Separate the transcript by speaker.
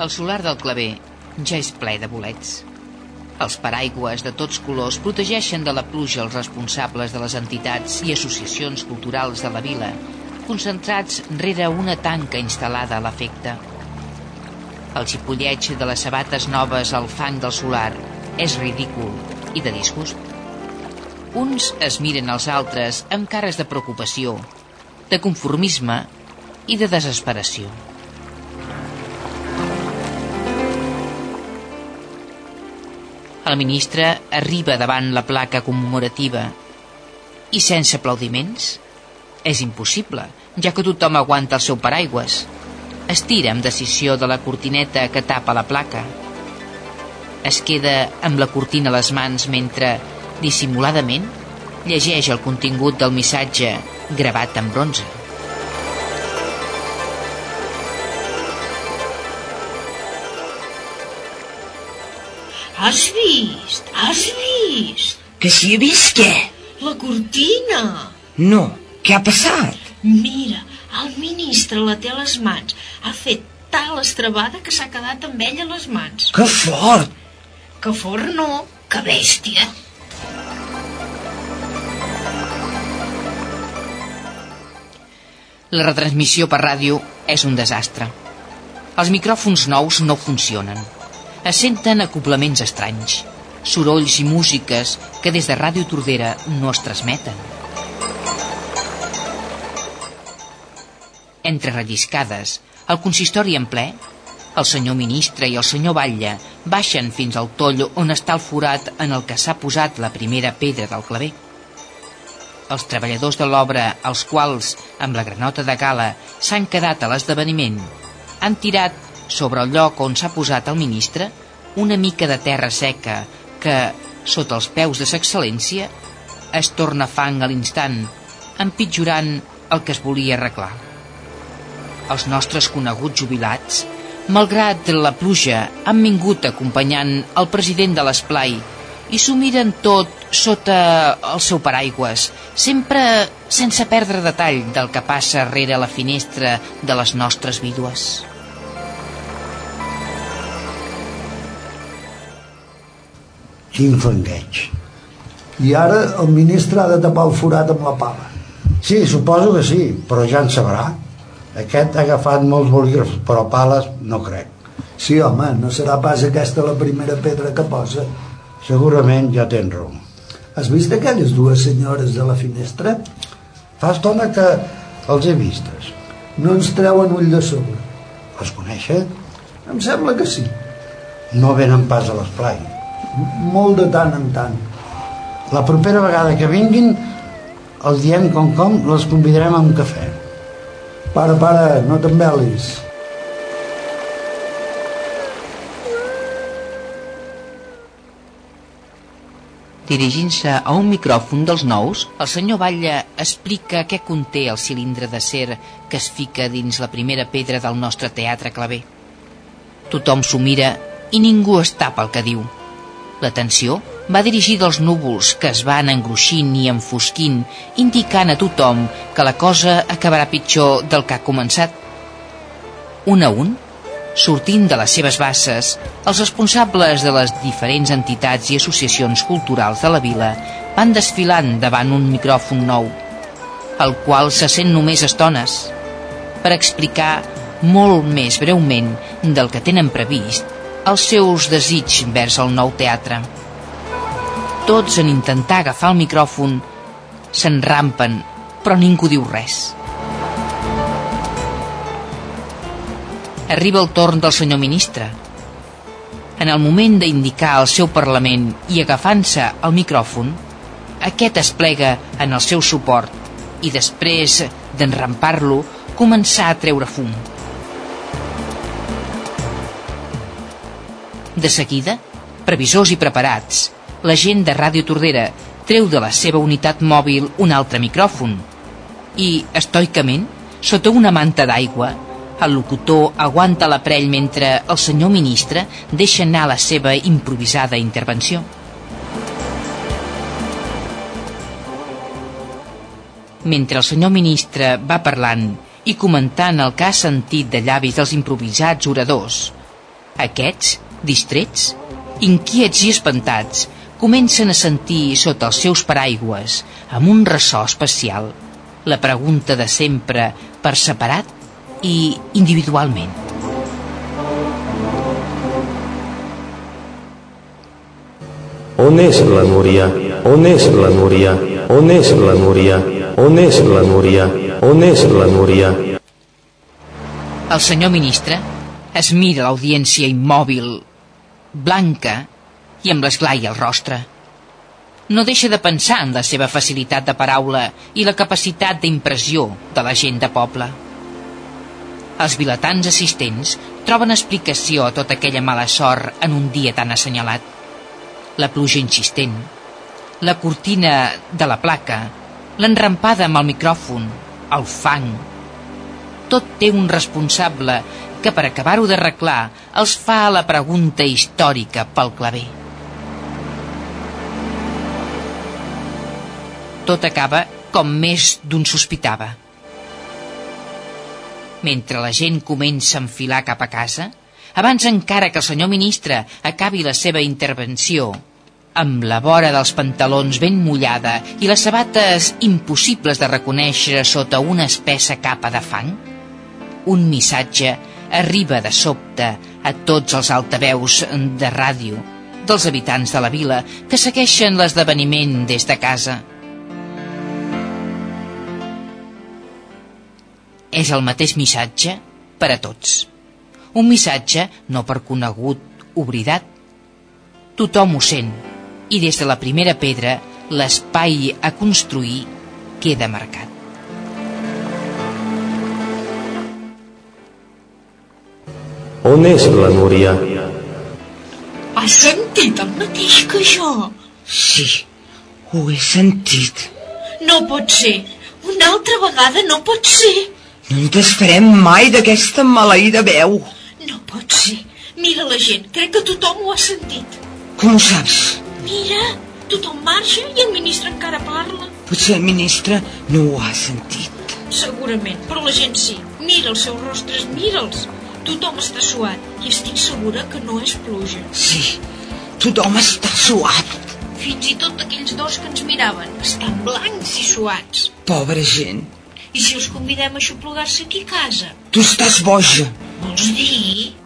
Speaker 1: El solar del claver ja és ple de bolets. Els paraigües de tots colors protegeixen de la pluja els responsables de les entitats i associacions culturals de la vila, concentrats rere una tanca instal·lada a l'efecte. El xipolleig de les sabates noves al fang del solar és ridícul i de disgust. Uns es miren als altres amb cares de preocupació, de conformisme i de desesperació. El ministre arriba davant la placa commemorativa i sense aplaudiments? És impossible, ja que tothom aguanta el seu paraigües. Estira amb decisió de la cortineta que tapa la placa. Es queda amb la cortina a les mans mentre, dissimuladament, llegeix el contingut del missatge gravat en bronze.
Speaker 2: Has vist? Has vist?
Speaker 3: Que si he vist què?
Speaker 2: La cortina.
Speaker 3: No, què ha passat?
Speaker 2: Mira, el ministre la té a les mans. Ha fet tal estrabada que s'ha quedat amb ella a les mans.
Speaker 3: Que fort!
Speaker 2: Que fort no, que bèstia.
Speaker 1: La retransmissió per ràdio és un desastre. Els micròfons nous no funcionen es senten acoplaments estranys, sorolls i músiques que des de Ràdio Tordera no es transmeten. Entre relliscades, el consistori en ple, el senyor ministre i el senyor Batlle baixen fins al toll on està el forat en el que s'ha posat la primera pedra del claver. Els treballadors de l'obra, els quals, amb la granota de gala, s'han quedat a l'esdeveniment, han tirat sobre el lloc on s'ha posat el ministre una mica de terra seca que, sota els peus de s'excel·lència, es torna fang a l'instant, empitjorant el que es volia arreglar. Els nostres coneguts jubilats, malgrat la pluja, han vingut acompanyant el president de l'esplai i s'ho miren tot sota el seu paraigües, sempre sense perdre detall del que passa rere la finestra de les nostres vídues.
Speaker 4: Quin fangueig. I ara el ministre ha de tapar el forat amb la pala.
Speaker 5: Sí, suposo que sí, però ja en sabrà. Aquest ha agafat molts bolígrafs, però pales no crec.
Speaker 4: Sí, home, no serà pas aquesta la primera pedra que posa.
Speaker 5: Segurament ja tens raó.
Speaker 4: Has vist aquelles dues senyores de la finestra?
Speaker 5: Fa estona que els he vistes.
Speaker 4: No ens treuen ull de sobre.
Speaker 5: Les coneixes?
Speaker 4: Em sembla que sí.
Speaker 5: No venen pas a l'esplai
Speaker 4: molt de tant en tant.
Speaker 5: La propera vegada que vinguin els diem com com les convidarem a un cafè.
Speaker 4: Para, para, no t'embel·lis.
Speaker 1: Dirigint-se a un micròfon dels nous, el senyor Batlle explica què conté el cilindre d'acer que es fica dins la primera pedra del nostre teatre claver. Tothom s'ho mira i ningú es tapa el que diu. L'atenció va dirigir dels núvols que es van engruixint i enfosquint, indicant a tothom que la cosa acabarà pitjor del que ha començat. Un a un, sortint de les seves basses, els responsables de les diferents entitats i associacions culturals de la vila van desfilant davant un micròfon nou, el qual se sent només estones, per explicar molt més breument del que tenen previst els seus desigs vers el nou teatre. Tots en intentar agafar el micròfon s'enrampen, però ningú diu res. Arriba el torn del senyor ministre. En el moment d'indicar el seu Parlament i agafant-se el micròfon, aquest es plega en el seu suport i després d'enrampar-lo començar a treure fum. De seguida, previsors i preparats, la gent de Ràdio Tordera treu de la seva unitat mòbil un altre micròfon i, estoicament, sota una manta d'aigua, el locutor aguanta l'aparell mentre el senyor ministre deixa anar la seva improvisada intervenció. Mentre el senyor ministre va parlant i comentant el que ha sentit de llavis dels improvisats oradors, Aquests, distrets, inquiets i espantats, comencen a sentir sota els seus paraigües, amb un ressò especial, la pregunta de sempre per separat i individualment.
Speaker 6: On és la Núria? On és la Núria? On és la Núria? On és la Núria? On és la Núria?
Speaker 1: El senyor ministre es mira l'audiència immòbil, blanca i amb l'esglai al rostre. No deixa de pensar en la seva facilitat de paraula i la capacitat d'impressió de la gent de poble. Els vilatans assistents troben explicació a tota aquella mala sort en un dia tan assenyalat la pluja insistent, la cortina de la placa, l'enrampada amb el micròfon, el fang. Tot té un responsable que per acabar-ho d'arreglar els fa la pregunta històrica pel claver. Tot acaba com més d'un sospitava. Mentre la gent comença a enfilar cap a casa, abans encara que el senyor ministre acabi la seva intervenció, amb la vora dels pantalons ben mullada i les sabates impossibles de reconèixer sota una espessa capa de fang, un missatge arriba de sobte a tots els altaveus de ràdio dels habitants de la vila que segueixen l'esdeveniment des de casa. És el mateix missatge per a tots. Un missatge no per conegut, oblidat. Tothom ho sent, i des de la primera pedra l'espai a construir queda marcat.
Speaker 6: On és la Núria?
Speaker 2: Has sentit el mateix que jo?
Speaker 3: Sí, ho he sentit.
Speaker 2: No pot ser. Una altra vegada no pot ser.
Speaker 3: No en desfarem mai d'aquesta maleïda veu.
Speaker 2: No pot ser. Mira la gent, crec que tothom ho ha sentit.
Speaker 3: Com ho saps?
Speaker 2: Mira, tothom marxa i el ministre encara parla.
Speaker 3: Potser el ministre no ho ha sentit.
Speaker 2: Segurament, però la gent sí. Mira els seus rostres, mira'ls. Tothom està suat i estic segura que no és pluja.
Speaker 3: Sí, tothom està suat.
Speaker 2: Fins i tot aquells dos que ens miraven estan blancs i suats.
Speaker 3: Pobra gent.
Speaker 2: I si els convidem a xuplugar-se aquí a casa?
Speaker 3: Tu estàs boja.
Speaker 2: Vols dir?